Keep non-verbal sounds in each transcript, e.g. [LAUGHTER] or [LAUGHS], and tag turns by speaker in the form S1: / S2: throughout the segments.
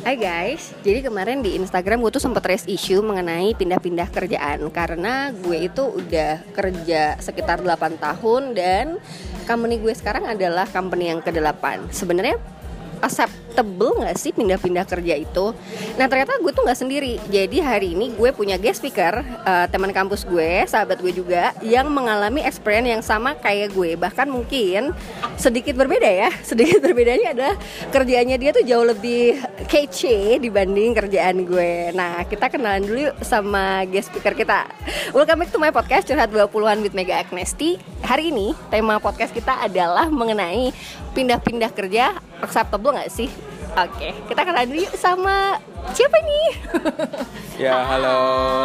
S1: Hai guys, jadi kemarin di Instagram gue tuh sempet raise issue mengenai pindah-pindah kerjaan. Karena gue itu udah kerja sekitar 8 tahun dan company gue sekarang adalah company yang ke-8 Sebenarnya acceptable nggak sih pindah-pindah kerja itu? Nah ternyata gue tuh nggak sendiri. Jadi hari ini gue punya guest speaker uh, teman kampus gue, sahabat gue juga yang mengalami experience yang sama kayak gue. Bahkan mungkin sedikit berbeda ya. [LAUGHS] Sedikit berbedanya adalah kerjaannya dia tuh jauh lebih kece dibanding kerjaan gue. Nah kita kenalan dulu yuk sama guest speaker kita. Welcome back to my podcast Curhat 20-an with Mega Agnesti. Hari ini tema podcast kita adalah mengenai pindah-pindah kerja acceptable nggak sih? Oke, kita kenalan dulu yuk sama siapa nih? [LAUGHS]
S2: Ya, halo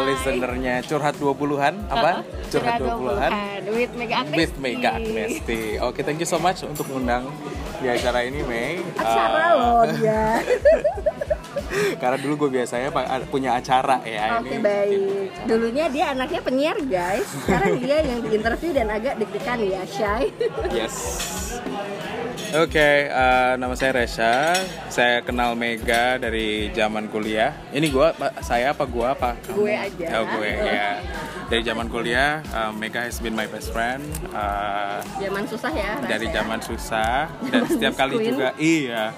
S2: listenernya Curhat 20-an apa?
S1: Uh-uh,
S2: Curhat 20-an
S1: with Mega Agnesti.
S2: with Mega Agnesti. Oke, thank you so much untuk undang di acara ini, Mei.
S1: Acara
S2: Uh,
S1: loh dia. [LAUGHS]
S2: Karena dulu gue biasanya punya acara ya
S1: Oke
S2: ini.
S1: baik. Dulunya dia anaknya penyiar guys. Sekarang dia yang diinterview dan agak deg-degan ya, Shay.
S2: Yes. Oke, eh, nama saya Resha. Saya kenal Mega dari zaman kuliah. Ini gua, saya apa gua apa? kamu?
S1: Gue aja.
S2: Oh, gue ya. Dari zaman kuliah, eh, Mega has been my best friend. Eh,
S1: Zaman susah ya.
S2: dari
S1: Rasya.
S2: zaman susah [LAUGHS] dan setiap kali juga iya.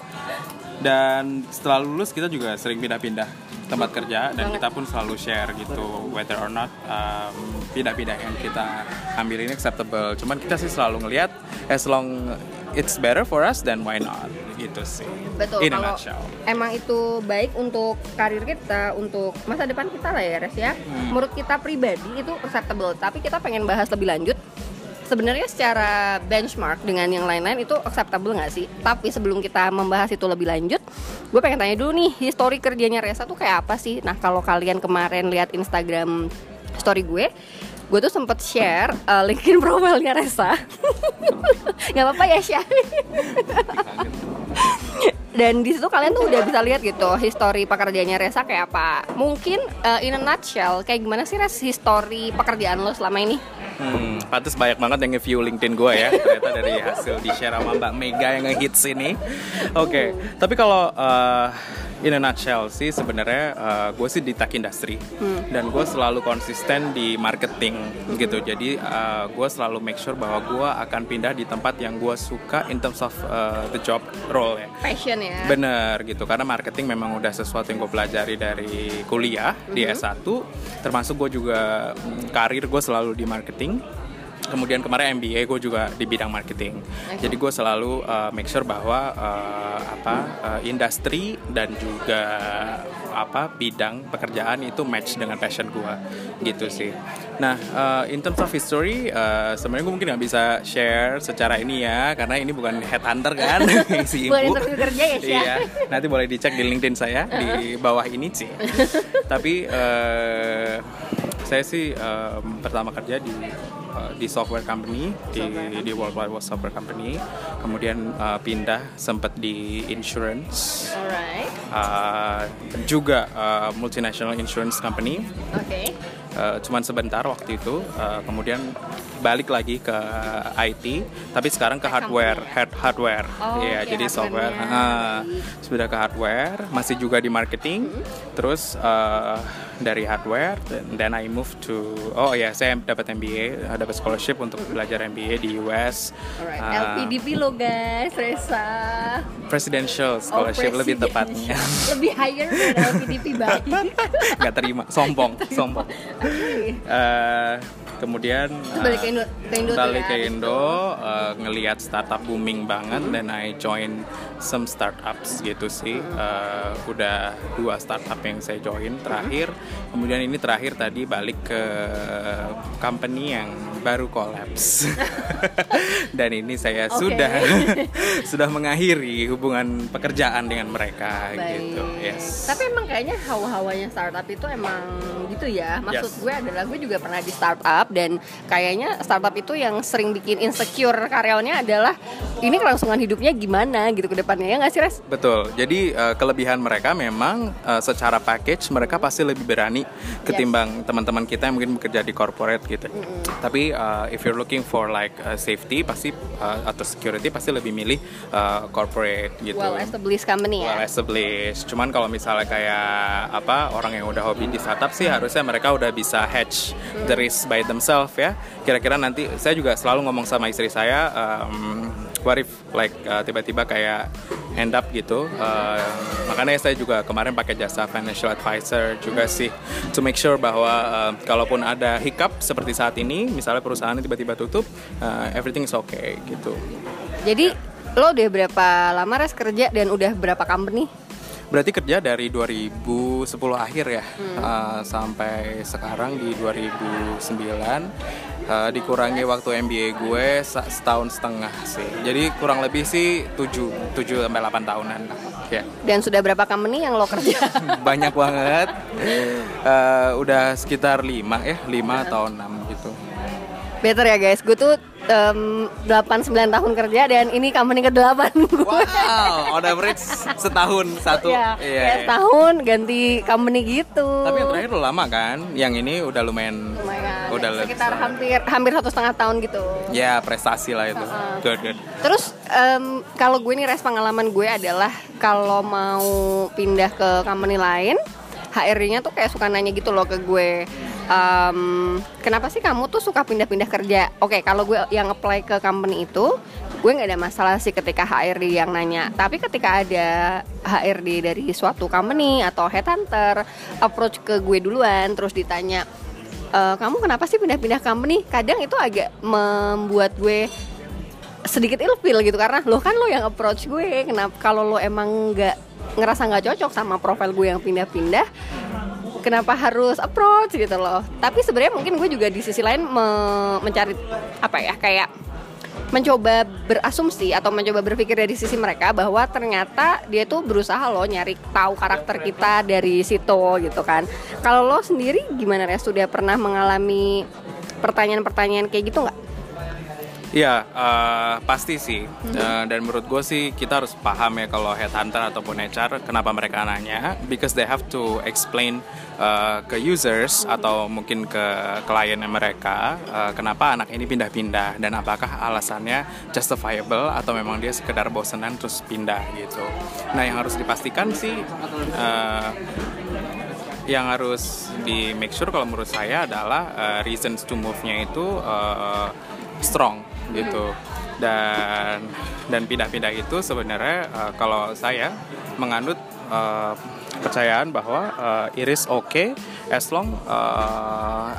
S2: Dan setelah lulus kita juga sering pindah-pindah tempat kerja dan
S1: Banget.
S2: kita pun selalu share gitu whether or not um, pindah-pindah yang kita ambil ini acceptable. Cuman kita sih selalu ngelihat as long it's better for us then why not gitu sih.
S1: Betul.
S2: In
S1: kalau
S2: nutshell.
S1: emang itu baik untuk karir kita, untuk masa depan kita lah ya, Res ya.
S2: Hmm.
S1: Menurut kita pribadi itu acceptable. Tapi kita pengen bahas lebih lanjut. Sebenarnya secara benchmark dengan yang lain-lain itu acceptable nggak sih? Tapi sebelum kita membahas itu lebih lanjut, gue pengen tanya dulu nih, histori kerjanya Resa tuh kayak apa sih? Nah kalau kalian kemarin lihat Instagram story gue, gue tuh sempet share uh, LinkedIn [LAUGHS] profilnya Resa. [LAUGHS] Nggak apa-apa ya Syah. Dan di situ kalian tuh udah bisa lihat gitu histori pekerjaannya Resa kayak apa. Mungkin uh, in a nutshell kayak gimana sih Res histori pekerjaan lo selama ini?
S2: Hmm, pantes banyak banget yang nge-view LinkedIn gue ya. Ternyata dari hasil di share sama Mbak Mega yang nge-hits ini. Oke, tapi kalau uh, in a nutshell sih sebenarnya uh, gue sih di tech industry. Dan gue selalu konsisten di marketing gitu. Jadi uh, gue selalu make sure bahwa gue akan pindah di tempat yang gue suka in terms of uh, the job role ya.
S1: passion ya.
S2: Bener gitu. Karena marketing memang udah sesuatu yang gue pelajari dari kuliah di S1 termasuk gue juga mm, karir gue selalu di marketing kemudian kemarin MBA gue juga di bidang marketing. Jadi gue selalu uh, make sure bahwa uh, apa uh, industri dan juga apa bidang pekerjaan itu match dengan passion gue gitu sih. Nah uh, in terms of history uh, sebenarnya gue mungkin nggak bisa share secara ini ya karena ini bukan headhunter kan [LAUGHS] [LAUGHS] si ibu.
S1: Bukan interview kerja ya,
S2: iya. Nanti boleh dicek di LinkedIn saya di bawah ini sih. [LAUGHS] Tapi eh, saya sih em, pertama kerja di di software company di di worldwide software company. Kemudian eh, pindah sempat di insurance.
S1: Alright.
S2: Eh, juga eh, multinational insurance company Eh, cuman sebentar waktu itu eh, kemudian balik lagi ke IT tapi sekarang ke hardware hard hardware.
S1: Oh,
S2: Iya,
S1: oke,
S2: jadi software ah, sudah ke hardware masih juga di marketing.
S1: Mm-hmm.
S2: terus eh, dari hardware dan I move to oh ya saya dapat MBA dapat scholarship untuk belajar MBA di US
S1: alright
S2: Ah,
S1: LPDP lo guys Resa
S2: presidential scholarship
S1: Oh,
S2: lebih tepatnya.
S1: Lebih higher dari LPDP baik. [LAUGHS]
S2: Nggak terima sombong sombong Eh, kemudian
S1: balik ke
S2: eh,
S1: Indo, ke Indo
S2: balik
S1: ya,
S2: ke Indo eh, ngelihat startup booming banget dan I join some startups gitu sih. Eh, udah dua startup yang saya join terakhir. Kemudian ini terakhir tadi balik ke company yang baru collapse [LAUGHS] dan ini saya
S1: Oke.
S2: sudah [LAUGHS] sudah mengakhiri hubungan pekerjaan dengan mereka gitu
S1: Baik.
S2: yes
S1: Tapi emang kayaknya hawa-hawanya startup itu emang gitu ya. Maksud
S2: Yes.
S1: gue adalah gue juga pernah di startup dan kayaknya startup itu yang sering bikin insecure karyawannya adalah ini kelangsungan hidupnya gimana gitu ke depannya ya nggak sih Res?
S2: Betul. Jadi eh, kelebihan mereka memang eh, secara package mereka pasti lebih berani ketimbang teman-teman kita yang mungkin bekerja di corporate gitu. Tapi Uh, if you're looking for like uh, safety pasti uh, atau security pasti lebih milih uh, corporate gitu.
S1: Well established company ya.
S2: Well established. Cuman kalau misalnya kayak apa orang yang udah hobi di startup sih harusnya mereka udah bisa hedge the risk by themselves ya. Kira-kira nanti saya juga selalu ngomong sama istri saya um, what if like uh, tiba-tiba kayak end up gitu. Uh, makanya saya juga kemarin pakai jasa financial advisor juga sih to make sure bahwa uh, kalaupun ada hiccup seperti saat ini, misalnya perusahaan tiba-tiba tutup, uh, everything is okay gitu.
S1: Jadi lo udah berapa lama res kerja dan udah berapa company?
S2: Berarti kerja dari 2010 akhir ya hmm. uh, sampai sekarang di 2009 uh, dikurangi waktu MBA gue setahun setengah sih. Jadi kurang lebih sih 7 7 sampai 8 tahunan Ya.
S1: Dan sudah berapa company yang lo kerja? [LAUGHS]
S2: Banyak banget. Uh, udah sekitar 5 ya, 5 atau 6 gitu.
S1: Better ya guys, gue tuh um, 8-9 tahun kerja dan ini company ke-8 [LAUGHS] gue.
S2: Wow, on average setahun satu.
S1: ya, yeah, yeah. setahun ganti company gitu.
S2: Tapi yang terakhir lo lama kan? Yang ini udah lumayan,
S1: lumayan udah sekitar lebih. hampir hampir satu setengah tahun gitu.
S2: Ya prestasi lah itu. Uh -huh. Good good.
S1: Terus um, kalau gue nih res pengalaman gue adalah kalau mau pindah ke company lain, HRD-nya tuh kayak suka nanya gitu loh ke gue um, kenapa sih kamu tuh suka pindah-pindah kerja? Oke, okay, kalau gue yang apply ke company itu, gue nggak ada masalah sih ketika HRD yang nanya. Tapi ketika ada HRD dari suatu company atau headhunter approach ke gue duluan, terus ditanya, e, kamu kenapa sih pindah-pindah company? Kadang itu agak membuat gue sedikit ilfil gitu karena lo kan lo yang approach gue kenapa kalau lo emang nggak ngerasa nggak cocok sama profil gue yang pindah-pindah kenapa harus approach gitu loh. Tapi sebenarnya mungkin gue juga di sisi lain me mencari apa ya kayak mencoba berasumsi atau mencoba berpikir dari sisi mereka bahwa ternyata dia tuh berusaha loh nyari tahu karakter kita dari situ gitu kan. Kalau lo sendiri gimana ya sudah pernah mengalami pertanyaan-pertanyaan kayak gitu nggak
S2: Iya, uh, pasti sih. Uh, dan menurut gue sih kita harus paham ya kalau headhunter ataupun HR kenapa mereka nanya, because they have to explain uh, ke users atau mungkin ke klien mereka uh, kenapa anak ini pindah-pindah dan apakah alasannya justifiable atau memang dia sekedar bosenan terus pindah gitu. Nah yang harus dipastikan sih. Uh, yang harus di make sure kalau menurut saya adalah uh, reasons to move-nya itu uh, strong gitu. Dan dan pindah-pindah itu sebenarnya uh, kalau saya menganut uh, kepercayaan bahwa uh, iris oke okay as long uh,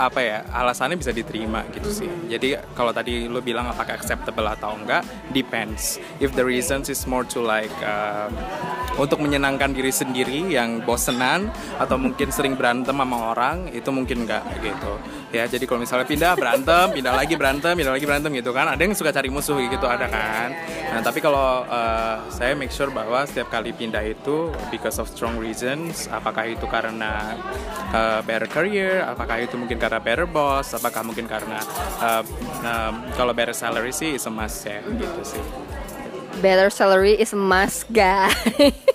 S2: apa ya alasannya bisa diterima gitu sih. Jadi kalau tadi lo bilang apakah acceptable atau enggak depends. If the reasons is more to like untuk menyenangkan diri sendiri yang bosenan atau mungkin sering berantem sama orang itu mungkin enggak gitu ya jadi kalau misalnya pindah berantem pindah lagi berantem pindah lagi berantem gitu kan ada yang suka cari musuh gitu ada kan nah tapi kalau uh, saya make sure bahwa setiap kali pindah itu because of strong reasons apakah itu karena uh, better career, apakah itu mungkin karena better boss, apakah mungkin karena uh, um, kalau better salary sih is a ya gitu sih.
S1: Better salary is a must guys. [LAUGHS]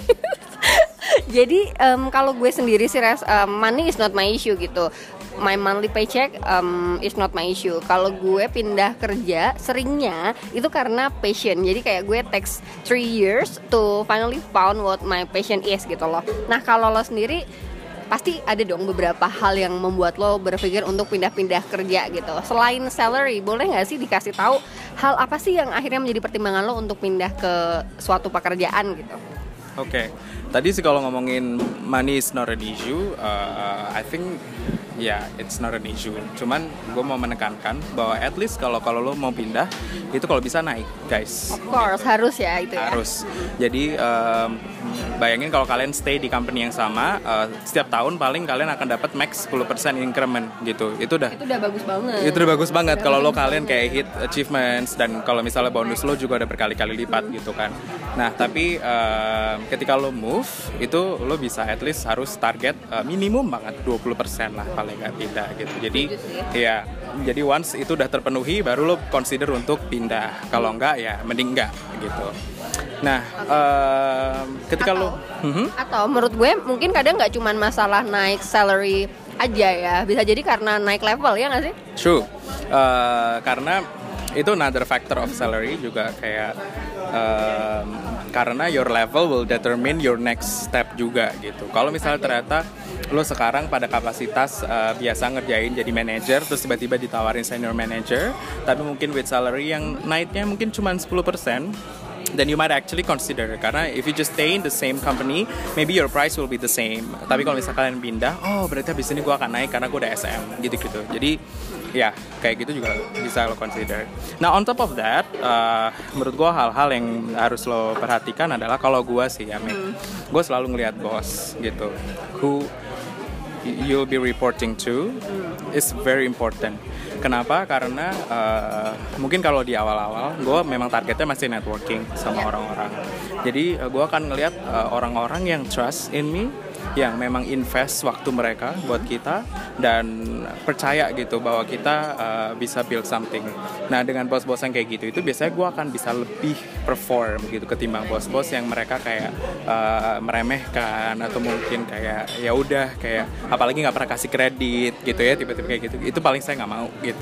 S1: [LAUGHS] Jadi um, kalau gue sendiri sih res, um, money is not my issue gitu. My monthly paycheck um, is not my issue. Kalau gue pindah kerja seringnya itu karena passion. Jadi kayak gue takes three years to finally found what my passion is gitu loh. Nah kalau lo sendiri pasti ada dong beberapa hal yang membuat lo berpikir untuk pindah-pindah kerja gitu. Selain salary, boleh nggak sih dikasih tahu hal apa sih yang akhirnya menjadi pertimbangan lo untuk pindah ke suatu pekerjaan gitu?
S2: Oke, okay. Tadi sih kalau ngomongin money is not an issue, uh, I think ya yeah, it's not an issue. Cuman gue mau menekankan bahwa at least kalau kalau lo mau pindah itu kalau bisa naik, guys.
S1: Of course harus ya itu
S2: ya. Harus. Jadi um, bayangin kalau kalian stay di company yang sama uh, setiap tahun paling kalian akan dapat max 10% increment gitu itu udah
S1: itu udah bagus banget
S2: itu udah bagus banget kalau lo kalian kayak hit achievements dan kalau misalnya bonus lo juga udah berkali-kali lipat gitu kan nah tapi uh, ketika lo move itu lo bisa at least harus target uh, minimum banget 20% lah paling nggak pindah gitu. Jadi ya jadi once itu udah terpenuhi baru lo consider untuk pindah. Kalau enggak ya mending enggak gitu. Nah, uh, ketika
S1: atau,
S2: lo, uh-huh.
S1: atau menurut gue mungkin kadang nggak cuma masalah naik salary aja ya. Bisa jadi karena naik level ya nggak sih?
S2: True. Uh, karena itu another factor of salary juga kayak um, karena your level will determine your next step juga gitu. Kalau misalnya ternyata lo sekarang pada kapasitas uh, biasa ngerjain jadi manager terus tiba-tiba ditawarin senior manager tapi mungkin with salary yang naiknya mungkin cuma 10% then you might actually consider. Karena if you just stay in the same company maybe your price will be the same. Tapi kalau misalnya kalian pindah oh berarti habis ini gue akan naik karena gue udah SM gitu gitu jadi ya kayak gitu juga bisa lo consider nah on top of that uh, menurut gue hal-hal yang harus lo perhatikan adalah kalau gue sih ya hmm. gue selalu ngelihat bos gitu who you'll be reporting to is very important. Kenapa? Karena uh, mungkin kalau di awal-awal gue memang targetnya masih networking sama orang-orang. Jadi uh, gue akan ngelihat uh, orang-orang yang trust in me yang memang invest waktu mereka buat kita dan percaya gitu bahwa kita uh, bisa build something. Nah dengan bos-bos yang kayak gitu itu biasanya gue akan bisa lebih perform gitu ketimbang bos-bos yang mereka kayak uh, meremehkan atau mungkin kayak ya udah kayak apalagi nggak pernah kasih kredit gitu ya tiba-tiba kayak gitu itu paling saya nggak mau gitu.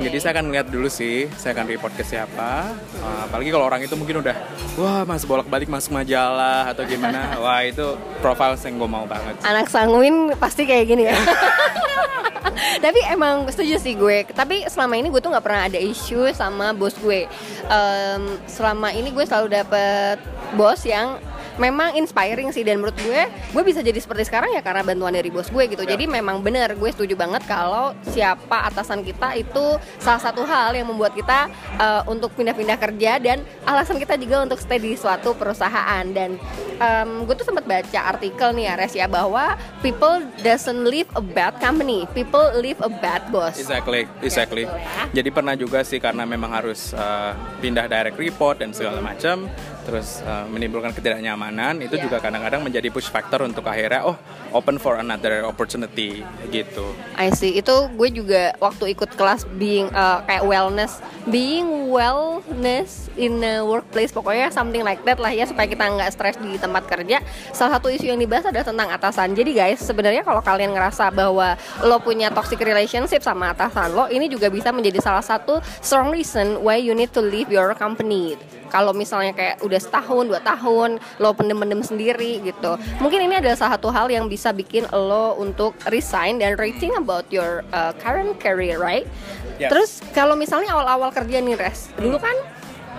S2: Jadi saya akan lihat dulu sih saya akan report ke siapa. Uh, apalagi kalau orang itu mungkin udah wah masuk bolak-balik masuk majalah atau gimana [LAUGHS] wah itu profile yang gue mau banget.
S1: Anak sanguin pasti kayak gini ya. [LAUGHS] tapi emang setuju sih gue. Tapi selama ini gue tuh nggak pernah ada isu sama bos gue. Um, selama ini gue selalu dapet bos yang memang inspiring sih dan menurut gue gue bisa jadi seperti sekarang ya karena bantuan dari bos gue gitu. Ya. Jadi memang benar gue setuju banget kalau siapa atasan kita itu salah satu hal yang membuat kita uh, untuk pindah-pindah kerja dan alasan kita juga untuk stay di suatu perusahaan dan um, gue tuh sempat baca artikel nih ya Res ya bahwa people doesn't leave a bad company, people leave a bad boss.
S2: Exactly, exactly. Ya, Jadi pernah juga sih karena memang harus uh, pindah direct report dan segala macam terus uh, menimbulkan ketidaknyamanan itu yeah. juga kadang-kadang menjadi push factor untuk akhirnya oh open for another opportunity gitu.
S1: I see. Itu gue juga waktu ikut kelas being uh, kayak wellness, being wellness in a workplace pokoknya something like that lah ya supaya kita nggak stres di tempat kerja. Salah satu isu yang dibahas adalah tentang atasan. Jadi guys, sebenarnya kalau kalian ngerasa bahwa lo punya toxic relationship sama atasan lo, ini juga bisa menjadi salah satu strong reason why you need to leave your company kalau misalnya kayak udah setahun dua tahun lo pendem-pendem sendiri gitu mungkin ini adalah salah satu hal yang bisa bikin lo untuk resign dan rating about your uh, current career right yes. terus kalau misalnya awal-awal kerja nih res dulu kan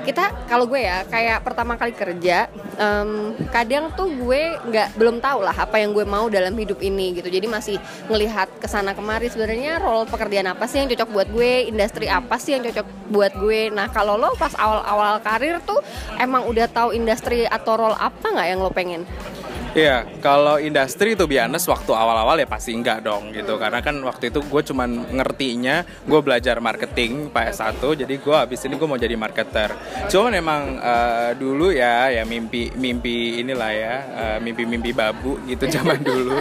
S1: kita kalau gue ya kayak pertama kali kerja um, kadang tuh gue nggak belum tahu lah apa yang gue mau dalam hidup ini gitu. Jadi masih ngelihat ke sana kemari sebenarnya role pekerjaan apa sih yang cocok buat gue industri apa sih yang cocok buat gue. Nah kalau lo pas awal-awal karir tuh emang udah tahu industri atau role apa nggak yang lo pengen
S2: Iya, kalau industri itu biasa waktu awal-awal ya pasti enggak dong gitu. Karena kan waktu itu gue cuman ngertinya gue belajar marketing s 1 jadi gue habis ini gue mau jadi marketer. Cuman emang uh, dulu ya ya mimpi mimpi inilah ya uh, mimpi-mimpi babu gitu zaman [LAUGHS] dulu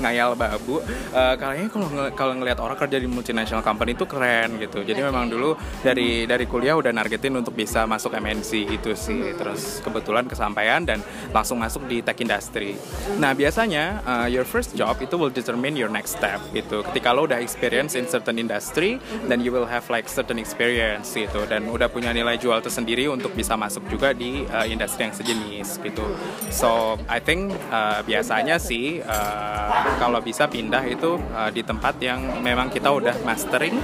S2: ngayal babu. Uh, kayaknya kalau kalau ngelihat orang kerja di multinational company itu keren gitu. Jadi memang dulu dari dari kuliah udah nargetin untuk bisa masuk MNC itu sih. Terus kebetulan kesampaian dan langsung masuk di tech industry Nah biasanya uh, your first job itu will determine your next step gitu. Ketika lo udah experience in certain industry, then you will have like certain experience gitu dan udah punya nilai jual tersendiri untuk bisa masuk juga di uh, industri yang sejenis gitu. So I think uh, biasanya sih uh, kalau bisa pindah itu uh, di tempat yang memang kita udah mastering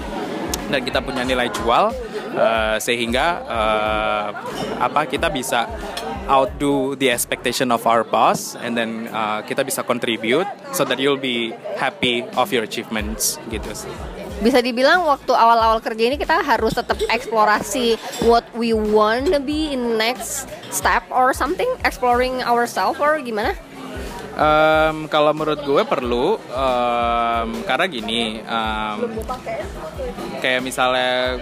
S2: dan kita punya nilai jual uh, sehingga uh, apa kita bisa outdo the expectation of our boss and then uh, kita bisa contribute so that you'll be happy of your achievements gitu sih.
S1: Bisa dibilang waktu awal-awal kerja ini kita harus tetap eksplorasi what we want to be in next step or something? Exploring ourselves or gimana?
S2: Um, kalau menurut gue perlu um, karena gini um, kayak misalnya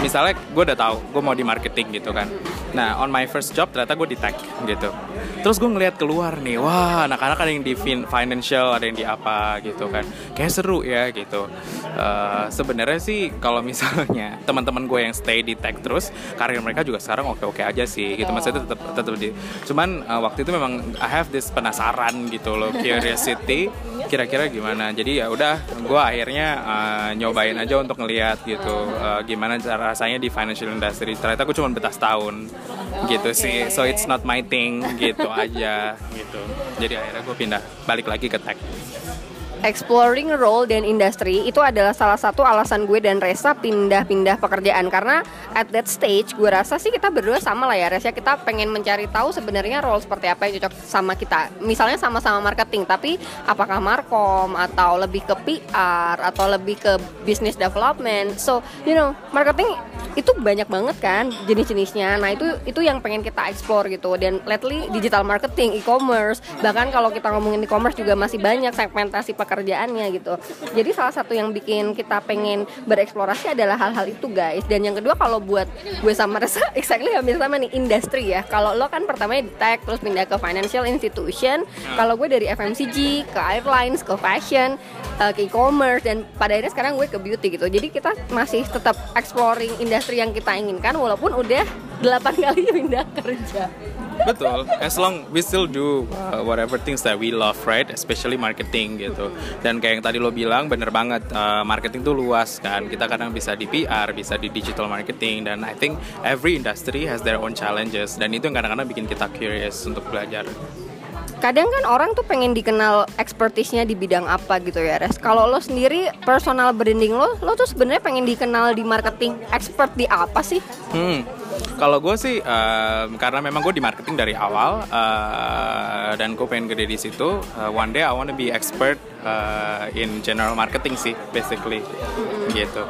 S2: misalnya gue udah tahu gue mau di marketing gitu kan nah on my first job ternyata gue di tech gitu. Terus gue ngeliat keluar nih wah anak-anak ada yang di financial ada yang di apa gitu kan. Kayak seru ya gitu. Uh, sebenarnya sih kalau misalnya teman-teman gue yang stay di tech terus karir mereka juga sekarang oke-oke aja sih gitu. Maksudnya tetap tetap di cuman uh, waktu itu memang I have this penasaran gitu loh [LAUGHS] curiosity kira-kira gimana. Jadi ya udah gue akhirnya uh, nyobain aja untuk ngeliat gitu uh, gimana rasanya di financial industry. Ternyata gue cuma betah tahun gitu sih. So it's not my thing. Gitu aja. Gitu. Jadi akhirnya gue pindah. Balik lagi ke tech
S1: exploring role dan industri itu adalah salah satu alasan gue dan Resa pindah-pindah pekerjaan. Karena at that stage gue rasa sih kita berdua sama lah ya Resa kita pengen mencari tahu sebenarnya role seperti apa yang cocok sama kita. Misalnya sama-sama marketing tapi apakah markom atau lebih ke PR atau lebih ke business development. So you know marketing itu banyak banget kan jenis-jenisnya. Nah itu itu yang pengen kita explore gitu. Dan lately digital marketing e-commerce. Bahkan kalau kita ngomongin e-commerce juga masih banyak segmentasi pekerjaannya gitu. Jadi salah satu yang bikin kita pengen bereksplorasi adalah hal-hal itu guys. Dan yang kedua kalau buat gue sama Resa [LAUGHS] exactly hampir sama nih industri ya. Kalau lo kan pertama di tech terus pindah ke financial institution. Hmm. Kalau gue dari FMCG ke airlines ke fashion uh, ke e-commerce dan pada akhirnya sekarang gue ke beauty gitu. Jadi kita masih tetap exploring industri yang kita inginkan walaupun udah 8 kali [LAUGHS] pindah kerja.
S2: Betul. As long we still do uh, whatever things that we love, right? Especially marketing gitu. Dan kayak yang tadi lo bilang, bener banget. Uh, marketing tuh luas kan. Kita kadang bisa di PR, bisa di digital marketing. Dan I think every industry has their own challenges. Dan itu yang kadang-kadang bikin kita curious untuk belajar
S1: kadang kan orang tuh pengen dikenal expertise-nya di bidang apa gitu ya Res. Kalau lo sendiri personal branding lo, lo tuh sebenarnya pengen dikenal di marketing expert di apa sih?
S2: Hmm. Kalau gue sih um, karena memang gue di marketing dari awal uh, dan gue pengen gede di situ. Uh, one day I wanna be expert uh, in general marketing sih, basically, mm-hmm. gitu.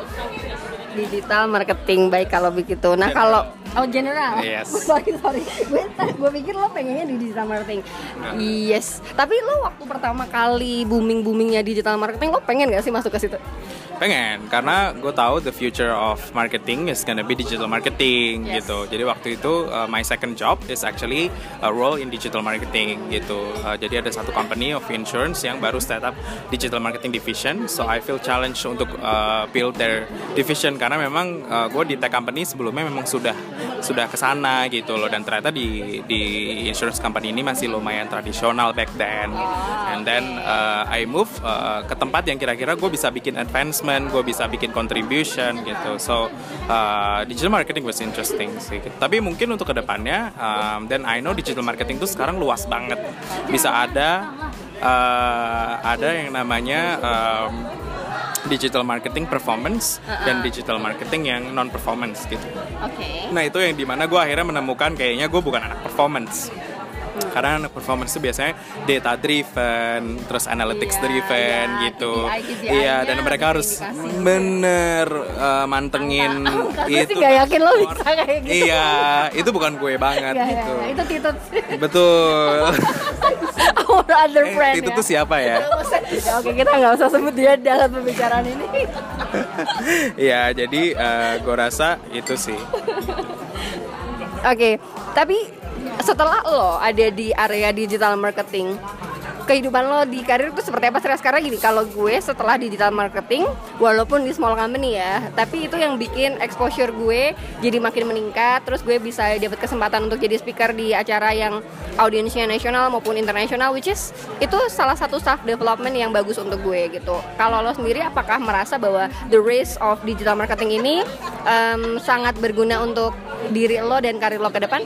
S1: Digital marketing baik kalau begitu. Nah kalau Oh general.
S2: Yes. [LAUGHS]
S1: sorry sorry. Gue gue pikir lo pengennya di digital marketing. Nah. Yes. Tapi lo waktu pertama kali booming boomingnya digital marketing lo pengen gak sih masuk ke situ?
S2: Pengen, karena gue tahu the future of marketing is gonna be digital marketing yes. gitu. Jadi waktu itu uh, my second job is actually a role in digital marketing gitu. Uh, jadi ada satu company of insurance yang baru start up digital marketing division. So I feel challenged untuk uh, build their division karena memang uh, gue di tech company sebelumnya memang sudah sudah ke sana gitu loh dan ternyata di di insurance company ini masih lumayan tradisional back then. And then uh, I move uh, ke tempat yang kira-kira gue bisa bikin advance investment, gue bisa bikin contribution gitu. So uh, digital marketing was interesting sih. Tapi mungkin untuk ke depannya, um, dan I know digital marketing tuh sekarang luas banget. Bisa ada uh, ada yang namanya um, digital marketing performance uh -uh. dan digital marketing yang non performance gitu.
S1: Oke. Okay.
S2: Nah itu yang di mana gue akhirnya menemukan kayaknya gue bukan anak performance hmm. karena performance itu biasanya data driven terus analytics iya, driven iya, gitu iya dan mereka harus bener uh, mantengin
S1: Mantap. itu sih gak yakin lo bisa kayak gitu
S2: iya itu bukan gue banget
S1: ya,
S2: gitu
S1: ya, itu titut
S2: betul [LAUGHS]
S1: our other
S2: eh,
S1: friend
S2: itu ya. tuh siapa ya?
S1: ya oke kita nggak usah sebut dia dalam pembicaraan ini [LAUGHS]
S2: ya jadi uh, gue rasa itu sih
S1: Oke, okay. tapi setelah lo ada di area digital marketing kehidupan lo di karir itu seperti apa sih sekarang gini kalau gue setelah digital marketing walaupun di small company ya tapi itu yang bikin exposure gue jadi makin meningkat terus gue bisa dapat kesempatan untuk jadi speaker di acara yang audiensnya nasional maupun internasional which is itu salah satu staff development yang bagus untuk gue gitu kalau lo sendiri apakah merasa bahwa the race of digital marketing ini um, sangat berguna untuk diri lo dan karir lo ke depan?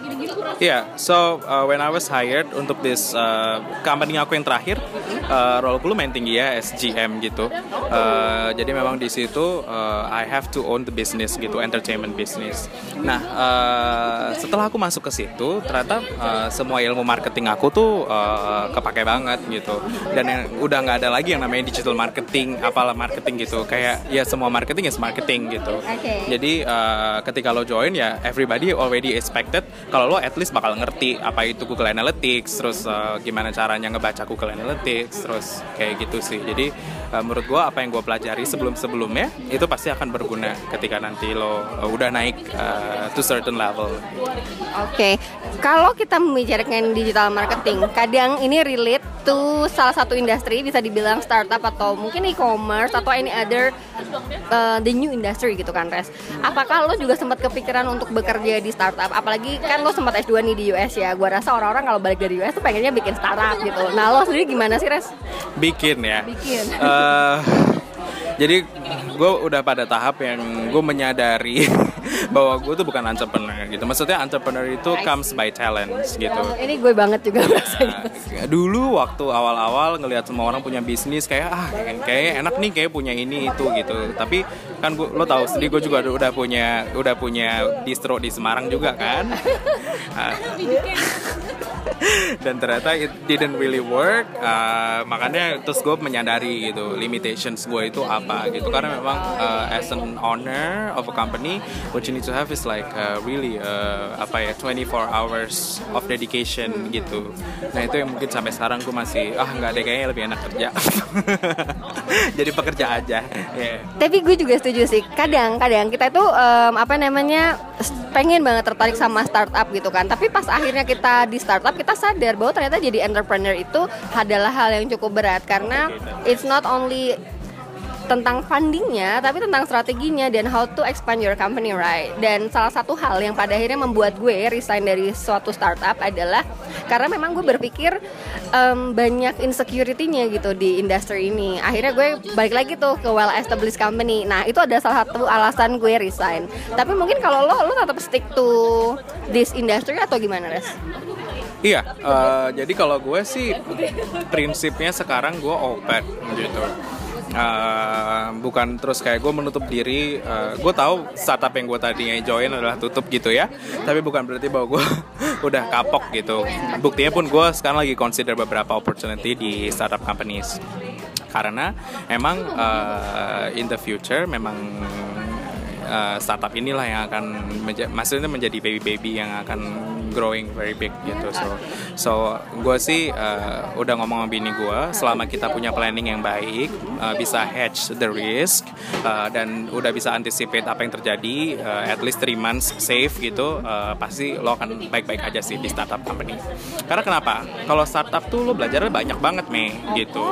S2: Yeah, so uh, when I was hired untuk this uh, company aku yang terakhir, uh, role gue main tinggi ya SGM gitu. Uh, jadi memang di situ uh, I have to own the business gitu, entertainment business. Nah, uh, setelah aku masuk ke situ, ternyata uh, semua ilmu marketing aku tuh uh, kepake banget gitu. Dan yang udah nggak ada lagi yang namanya digital marketing, apalah marketing gitu. Kayak ya semua marketing is marketing gitu.
S1: Okay.
S2: Jadi uh, ketika lo join ya every everybody already expected kalau lo at least bakal ngerti apa itu Google Analytics, terus uh, gimana caranya ngebaca Google Analytics, terus kayak gitu sih. Jadi uh, menurut gue apa yang gue pelajari sebelum-sebelumnya itu pasti akan berguna ketika nanti lo uh, udah naik uh, to certain level.
S1: Oke, okay. kalau kita membicarakan digital marketing, kadang ini relate to salah satu industri bisa dibilang startup atau mungkin e-commerce atau any other uh, the new industry gitu kan res. Apakah lo juga sempat kepikiran untuk bekerja di startup? Apalagi kan lo sempat S2 nih di US ya gua rasa orang-orang kalau balik dari US tuh pengennya bikin startup gitu. Nah lo sendiri gimana sih res?
S2: Bikin ya.
S1: Bikin.
S2: Uh, jadi gue udah pada tahap yang gue menyadari bahwa gue tuh bukan entrepreneur gitu. Maksudnya entrepreneur itu comes by talent gitu.
S1: Ini gue banget juga
S2: nah, dulu waktu awal-awal ngelihat semua orang punya bisnis kayak ah kayak enak nih kayak punya ini itu gitu. Tapi kan gua, lo tahu sendiri gue juga udah punya udah punya distro di Semarang juga kan. [LAUGHS] Ah. [LAUGHS] dan ternyata it didn't really work uh, makanya terus gue menyadari gitu limitations gue itu apa gitu. Karena memang uh, as an owner of a company you need to have is like uh, really uh, apa ya 24 hours of dedication gitu. Nah itu yang mungkin sampai sekarang gue masih ah nggak deh kayaknya lebih enak kerja. [LAUGHS] Jadi pekerja aja. Yeah.
S1: tapi gue juga setuju sih. Kadang kadang kita itu um, apa namanya pengen banget tertarik sama startup gitu kan. Tapi pas akhirnya kita di startup kita sadar bahwa ternyata jadi entrepreneur itu adalah hal yang cukup berat. Karena it's not only tentang fundingnya tapi tentang strateginya dan how to expand your company right? Dan salah satu hal yang pada akhirnya membuat gue resign dari suatu startup adalah karena memang gue berpikir um, banyak insecurity-nya gitu di industri ini. Akhirnya gue balik lagi tuh ke well established company. Nah itu ada salah satu alasan gue resign. Tapi mungkin kalau lo lo tetap stick to this industry atau gimana res?
S2: Iya, uh, jadi kalau gue sih prinsipnya sekarang gue open gitu. Uh, bukan terus kayak gue menutup diri uh, gue tahu startup yang gue tadinya join adalah tutup gitu ya. Tapi bukan berarti bahwa gue [LAUGHS] udah kapok gitu. Buktinya pun gue sekarang lagi consider beberapa opportunity di startup companies. Karena emang uh, in the future memang uh, startup inilah yang akan menja maksudnya menjadi baby baby yang akan growing very big gitu. So so gue sih uh, udah ngomong sama bini gue selama kita punya planning yang baik uh, bisa hedge the risk uh, dan udah bisa anticipate apa yang terjadi uh, at least three months safe gitu uh, pasti lo akan baik-baik aja sih di startup company. Karena kenapa? Kalau startup tuh lo belajarnya banyak banget me gitu.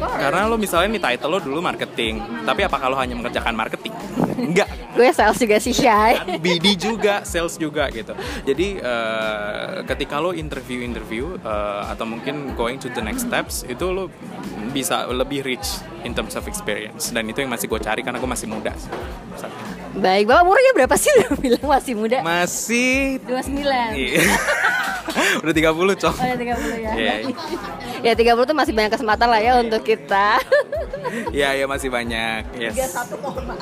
S2: Karena lo misalnya nih title lo dulu marketing tapi apakah lo hanya mengerjakan marketing enggak.
S1: Gue sales juga sih shy
S2: kan BD juga sales juga gitu. Jadi uh, ketika lo interview interview uh, atau mungkin going to the next steps itu lo bisa lebih rich in terms of experience. Dan itu yang masih gue cari karena gue masih muda
S1: Baik, Bapak umurnya berapa sih? [LAUGHS] Udah bilang masih muda?
S2: Masih.
S1: 29 iya. [LAUGHS]
S2: Udah 30 cok.
S1: Oh ya 30 [LAUGHS] ya. Yeah. Ya 30 tuh masih banyak kesempatan lah ya untuk kita.
S2: Iya, ya masih banyak. Yes.
S1: 31 koma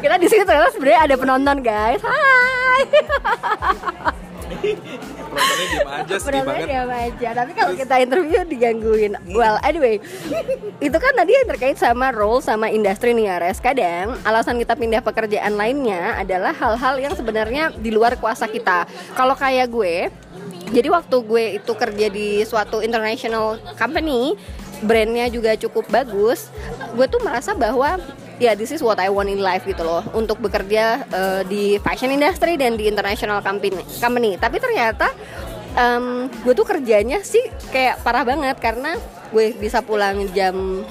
S1: Kita di sini ternyata sebenarnya ada penonton guys. Hai
S2: penontonnya diam aja sedih banget
S1: diam aja. Tapi kalau kita interview digangguin. Well anyway itu kan tadi yang terkait sama role sama industri nih ya res kadang alasan kita pindah pekerjaan lainnya adalah hal-hal yang sebenarnya di luar kuasa kita. Kalau kayak gue jadi waktu gue itu kerja di suatu international company brandnya juga cukup bagus gue tuh merasa bahwa ya yeah, this is what I want in life gitu loh. Untuk bekerja uh, di fashion industry dan di international company company. Tapi ternyata um, gue tuh kerjanya sih kayak parah banget karena gue bisa pulang jam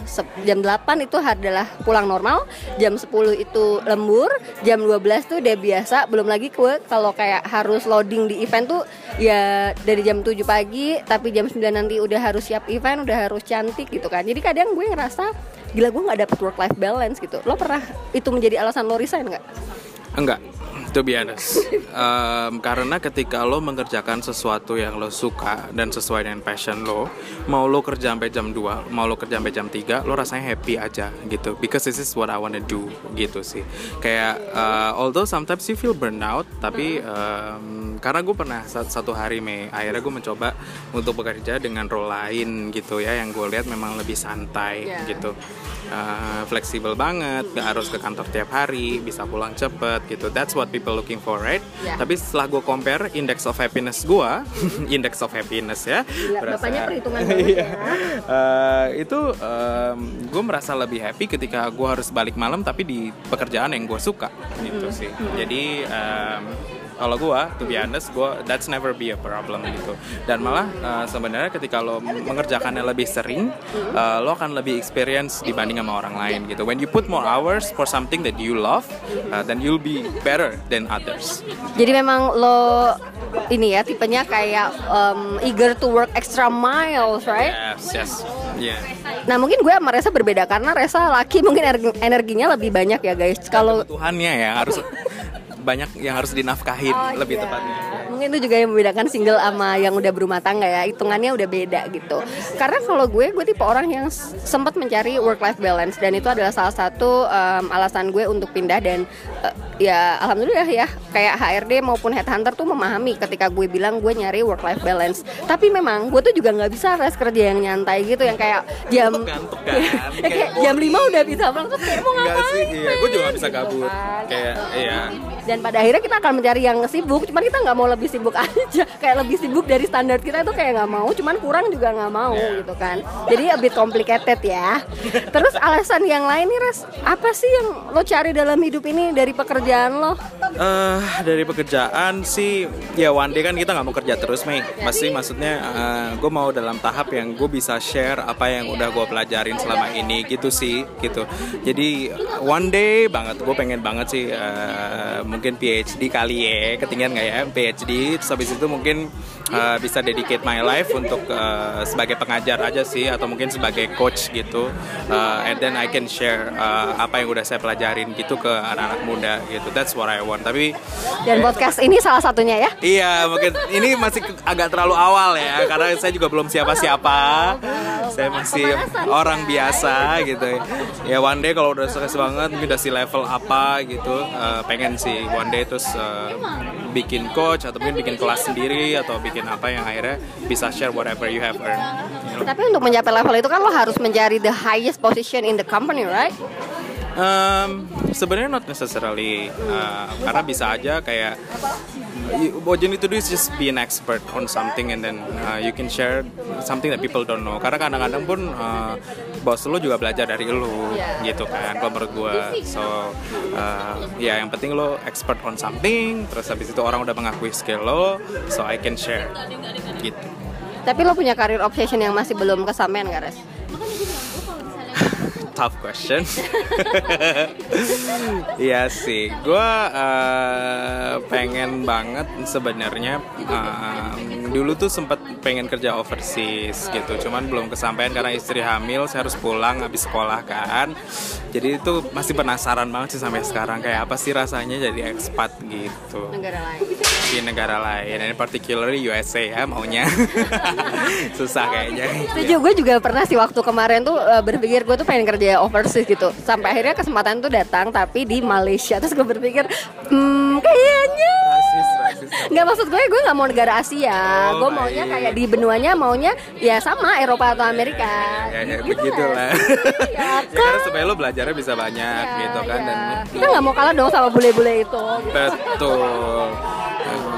S1: jam 8 itu adalah pulang normal, jam 10 itu lembur, jam 12 tuh udah biasa, belum lagi gue kalau kayak harus loading di event tuh ya dari jam 7 pagi tapi jam 9 nanti udah harus siap event, udah harus cantik gitu kan. Jadi kadang gue ngerasa gila gue nggak dapet work life balance gitu. Lo pernah itu menjadi alasan lo resign nggak?
S2: Enggak to be um, karena ketika lo mengerjakan sesuatu yang lo suka dan sesuai dengan passion lo mau lo kerja sampai jam 2 mau lo kerja sampai jam 3 lo rasanya happy aja gitu. Because this is what I wanna do gitu sih. Kayak uh, although sometimes you feel burnout tapi um, karena gue pernah satu hari Mei akhirnya gue mencoba untuk bekerja dengan role lain gitu ya yang gue lihat memang lebih santai yeah. gitu. Uh, fleksibel banget gak harus ke kantor tiap hari bisa pulang cepet gitu. That's what people looking for right? Yeah. tapi setelah gue compare index of happiness gue [LAUGHS] index of happiness ya
S1: Gila, berasa, bapaknya perhitungan [LAUGHS] ya.
S2: Uh, itu um, gue merasa lebih happy ketika gue harus balik malam tapi di pekerjaan yang gue suka gitu hmm. sih. Jadi um, kalau gue to be honest gue that's never be a problem gitu. Dan malah uh, sebenarnya ketika lo mengerjakannya lebih sering uh, lo akan lebih experience dibanding sama orang lain gitu. When you put more hours for something that you love uh, then you'll be better than others.
S1: Jadi memang lo ini ya tipenya kayak um, eager to work extra miles right?
S2: Yes yes. Yeah.
S1: Nah mungkin gue sama Resa berbeda karena Resa laki mungkin energinya lebih banyak ya guys.
S2: Kalau Tuhannya ya harus banyak yang harus dinafkahin oh, lebih iya. tepatnya.
S1: Mungkin itu juga yang membedakan single sama yang udah berumah tangga ya, hitungannya udah beda gitu. Karena kalau gue, gue tipe orang yang sempat mencari work life balance dan itu adalah salah satu um, alasan gue untuk pindah dan uh, ya alhamdulillah ya kayak HRD maupun headhunter tuh memahami ketika gue bilang gue nyari work life balance. Tapi memang gue tuh juga nggak bisa rest kerja yang nyantai gitu yang kayak jam
S2: ngantuk kan. [LAUGHS]
S1: kayak, jam 5 udah bisa banget kayak mau ngapain.
S2: Sih, iya, gue juga gak bisa kabur. Kayak iya
S1: dan pada akhirnya kita akan mencari yang sibuk cuman kita nggak mau lebih sibuk aja. [LAUGHS] Kayak lebih sibuk dari standar kita itu kayak nggak mau cuman kurang juga nggak mau yeah. gitu kan. Jadi a bit complicated ya. Terus alasan yang lain nih res apa sih yang lo cari dalam hidup ini dari pekerjaan lo
S2: uh, dari pekerjaan sih ya one day kan kita nggak mau kerja terus Mei. Pasti maksudnya uh, eh, gue mau dalam tahap yang gue bisa share apa yang udah gue pelajarin selama ini gitu sih gitu. Jadi one day banget gue pengen banget sih uh, mungkin PhD kali ya. Ketinggian nggak ya? PhD terus habis itu mungkin uh, bisa dedicate my life untuk uh, sebagai pengajar aja sih atau mungkin sebagai coach gitu. Uh, and then I can share uh, apa yang udah saya pelajarin gitu ke anak-anak muda gitu. That's what I want tapi
S1: dan podcast ini salah satunya ya
S2: iya mungkin ini masih agak terlalu awal ya karena saya juga belum siapa-siapa saya masih orang biasa gitu ya one day kalau udah sukses banget mungkin udah si level apa gitu uh, pengen sih one day terus uh, bikin coach atau mungkin bikin kelas sendiri atau bikin apa yang akhirnya bisa share whatever you have earned.
S1: You know? Tapi untuk mencapai level itu kan lo harus mencari the highest position in the company, right?
S2: Um, sebenarnya not necessarily uh, karena bisa aja kayak what you need to do is just be an expert on something and then uh, you can share something that people don't know. Karena kadang-kadang pun uh, bos lo juga belajar dari lo gitu kan kalau menurut gue so uh, ya yang penting lo expert on something terus habis itu orang udah mengakui skill lo so I can share gitu.
S1: Tapi lo punya karir obsession yang masih belum kesampaian gak Res?
S2: Tough question. [LAUGHS] Iya sih, gue uh, pengen banget sebenarnya. Uh, dulu tuh sempat pengen kerja overseas gitu, cuman belum kesampaian karena istri hamil, saya harus pulang habis sekolah kan. Jadi itu masih penasaran banget sih sampai sekarang kayak apa sih rasanya jadi expat gitu.
S1: Negara lain.
S2: Di negara lain, ini particularly USA ya maunya. [LAUGHS] Susah kayaknya.
S1: Setuju, gue juga pernah sih waktu kemarin tuh uh, berpikir gue tuh pengen kerja overseas gitu sampai akhirnya kesempatan tuh datang tapi di Malaysia terus gue berpikir hmm kayaknya nggak maksud gue gue nggak mau negara Asia oh, gue maunya kayak di benuanya maunya ya sama Eropa atau Amerika
S2: ya, ya, gitu begitu lah ya, kan? [LAUGHS] ya, karena supaya lo belajarnya bisa banyak ya, gitu kan ya. dan
S1: kita nggak mau kalah dong sama bule-bule itu
S2: gitu. betul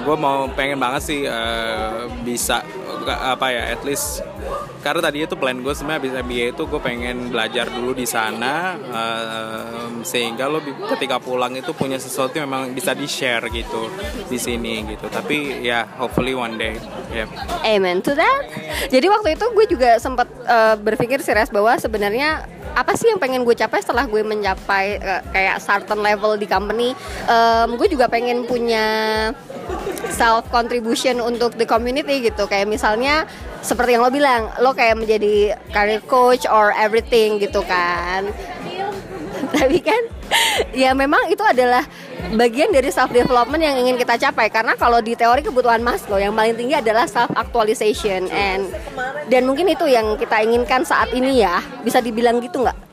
S2: gue mau pengen banget sih uh, bisa apa ya at least karena tadi itu plan gue sebenarnya bisa MBA itu gue pengen belajar dulu di sana um, sehingga lo ketika pulang itu punya sesuatu yang memang bisa di share gitu di sini gitu. Tapi ya hopefully one day yeah.
S1: amen to that. Jadi waktu itu gue juga sempat uh, berpikir serius bahwa sebenarnya apa sih yang pengen gue capai setelah gue mencapai uh, kayak certain level di company? Um, gue juga pengen punya self contribution untuk the community gitu. Kayak misalnya seperti yang lo bilang lo kayak menjadi career coach or everything gitu kan. [LAUGHS] Tapi kan ya memang itu adalah bagian dari self development yang ingin kita capai. Karena kalau di teori kebutuhan Maslow yang paling tinggi adalah self actualization. And dan mungkin itu yang kita inginkan saat ini ya. Bisa dibilang gitu nggak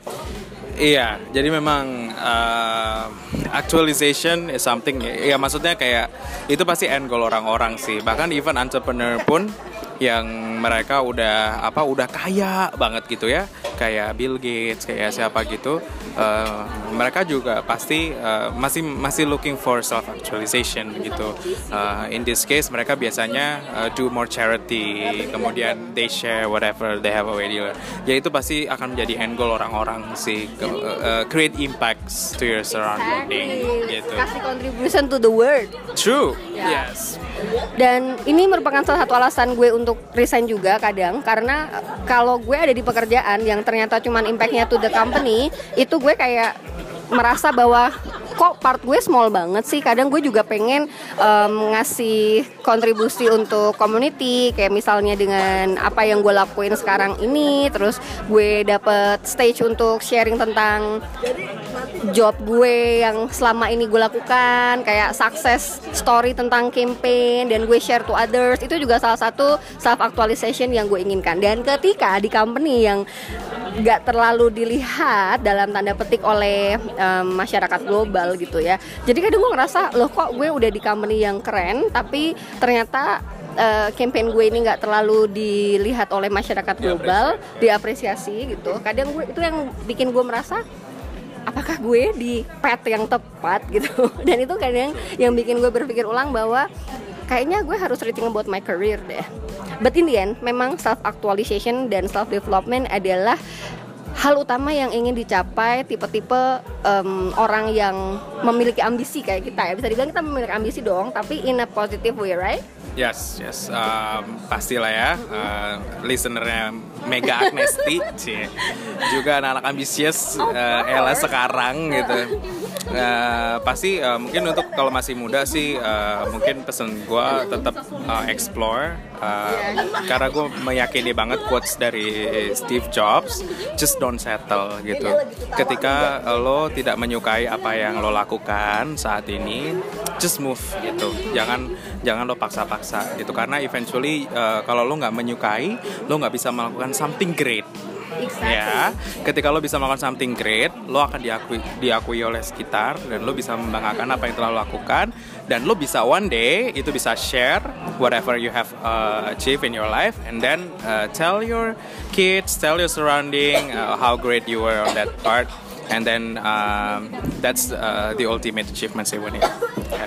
S2: Iya, jadi memang uh, actualization is something ya maksudnya kayak itu pasti end goal orang-orang sih. Bahkan even entrepreneur pun yang mereka udah apa udah kaya banget gitu ya kayak Bill Gates kayak siapa gitu uh, mereka juga pasti uh, masih masih looking for self actualization gitu. Uh, in this case mereka biasanya uh, do more charity, kemudian they share whatever they have already. Ya itu pasti akan menjadi end goal orang-orang sih uh, uh, create impacts to your surrounding gitu.
S1: Kasih contribution to the world.
S2: True.
S1: Yeah.
S2: Yes.
S1: Dan ini merupakan salah satu alasan gue untuk resign juga kadang karena kalau gue ada di pekerjaan yang ternyata cuman impactnya to the company itu gue kayak merasa bahwa kok part gue small banget sih. Kadang gue juga pengen um, ngasih kontribusi untuk community. Kayak misalnya dengan apa yang gue lakuin sekarang ini terus gue dapet stage untuk sharing tentang job gue yang selama ini gue lakukan. Kayak success story tentang campaign dan gue share to others. Itu juga salah satu self actualization yang gue inginkan. Dan ketika di company yang gak terlalu dilihat dalam tanda petik oleh um, masyarakat global gitu ya. Jadi kadang gue ngerasa loh kok gue udah di company yang keren tapi ternyata uh, campaign gue ini nggak terlalu dilihat oleh masyarakat global diapresiasi gitu. Kadang gue itu yang bikin gue merasa apakah gue di pet yang tepat? [LAUGHS] gitu. Dan itu kadang yang bikin gue berpikir ulang bahwa kayaknya gue harus reaching about my career deh. But in the end memang self actualization dan self development adalah hal utama yang ingin dicapai tipe-tipe um, orang yang memiliki ambisi kayak kita ya. Bisa dibilang kita memiliki ambisi dong tapi in a positive way right
S2: Yes, yes, um, pastilah ya. Uh, listenernya Mega Agnesti, [LAUGHS] cie. juga anak-anak ambisius uh, Ella sekarang gitu. Uh, pasti uh, mungkin untuk kalau masih muda sih uh, mungkin pesen gue tetap uh, explore. Uh, karena gue meyakini banget quotes dari Steve Jobs just don't settle gitu. Ketika lo tidak menyukai apa yang lo lakukan saat ini just move gitu. Jangan jangan lo paksa-paksa gitu. Karena eventually uh, kalau lo nggak menyukai lo nggak bisa melakukan something great.
S1: Exactly.
S2: ya. Ketika lo bisa melakukan something great lo akan diakui diakui oleh sekitar dan lo bisa membanggakan apa yang telah lo lakukan dan lo bisa one day itu bisa share whatever you have uh, achieved in your life and then uh, tell your kids tell your surrounding uh, how great you were on that part and then um, that's uh, the ultimate achievement sih Winnie.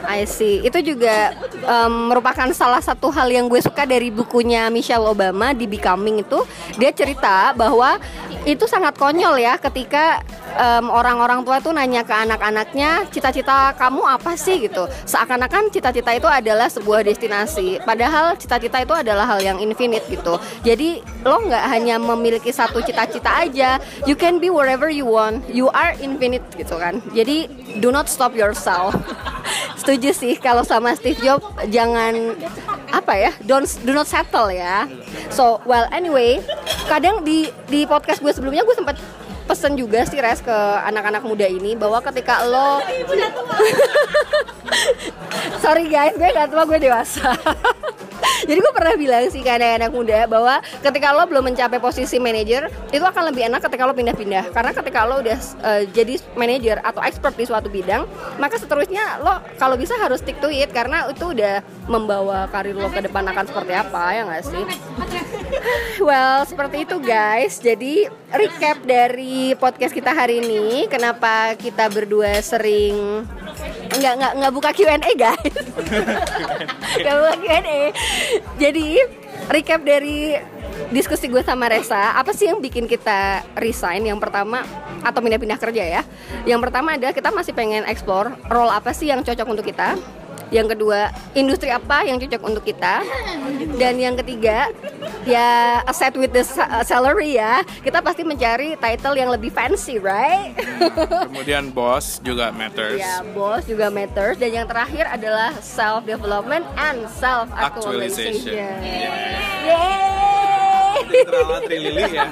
S1: I see. Itu juga um, merupakan salah satu hal yang gue suka dari bukunya Michelle Obama di Becoming itu. Dia cerita bahwa itu sangat konyol ya ketika um, orang-orang tua tuh nanya ke anak-anaknya cita-cita kamu apa sih gitu. Seakan-akan cita-cita itu adalah sebuah destinasi. Padahal cita-cita itu adalah hal yang infinite gitu. Jadi lo nggak hanya memiliki satu cita-cita aja. You can be wherever you want. You are infinite gitu kan. Jadi do not stop yourself. [LAUGHS] Setuju sih kalau sama Steve Jobs jangan apa ya don't do not settle ya. So well anyway kadang di di podcast gue sebelumnya gue sempat pesen juga sih res ke anak-anak muda ini bahwa ketika lo [LAUGHS] sorry guys gue gak tua gue dewasa jadi gue pernah bilang sih ke anak-anak muda bahwa ketika lo belum mencapai posisi manajer itu akan lebih enak ketika lo pindah-pindah. Karena ketika lo udah uh, jadi manajer atau expert di suatu bidang maka seterusnya lo kalau bisa harus stick to it karena itu udah membawa karir lo ke depan akan seperti apa ya nggak sih? [LAUGHS] Well seperti itu guys. Jadi recap dari podcast kita hari ini. Kenapa kita berdua sering nggak nggak nggak buka Q&A guys. [LAUGHS] Nggak buka Q&A jadi recap dari diskusi gue sama Resa apa sih yang bikin kita resign? Yang pertama atau pindah-pindah kerja ya? Yang pertama adalah kita masih pengen explore role apa sih yang cocok untuk kita yang kedua industri apa yang cocok untuk kita dan yang ketiga ya aside with the salary ya kita pasti mencari title yang lebih fancy right [LAUGHS]
S2: kemudian boss juga matters
S1: ya boss juga matters dan yang terakhir adalah self development and self actualization
S2: yeah.
S1: Yeay.
S2: ya.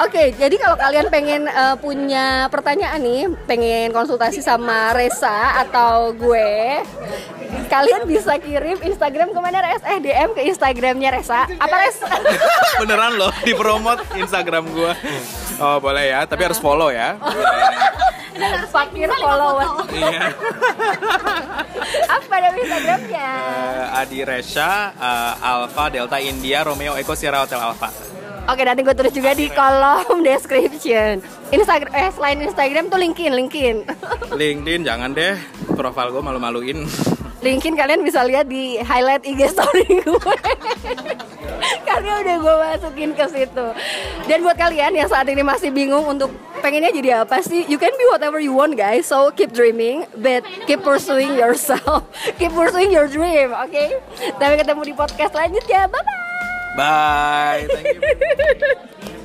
S1: Oke, jadi kalau kalian pengen uh, punya pertanyaan nih, pengen konsultasi sama Resa atau gue, kalian bisa kirim Instagram ke mana Res? Eh DM ke Instagramnya Resa. Apa Res? [LAUGHS]
S2: Beneran loh, dipromot Instagram gue. Oh boleh ya, tapi harus follow ya. [LAUGHS]
S1: Fakir follower.
S2: Iya. [LAUGHS]
S1: Apa nama Instagramnya?
S2: Uh, Adi Resha, uh, Alpha Delta India Romeo Eko Sierra Hotel Alpha.
S1: Oke, nanti gue tulis juga di kolom [LAUGHS] description. Instagram, eh selain Instagram tuh LinkedIn, LinkedIn. [LAUGHS]
S2: LinkedIn jangan deh, profil gue malu-maluin. [LAUGHS]
S1: LinkedIn kalian bisa lihat di highlight IG story gue. Karena udah gue masukin ke situ. Dan buat kalian yang saat ini masih bingung untuk pengennya jadi apa sih? You can be whatever you want guys. So keep dreaming, but keep pursuing yourself. keep pursuing your dream, oke? Okay? Sampai ketemu di podcast selanjutnya. Bye bye.
S2: Bye. Thank you. [LAUGHS]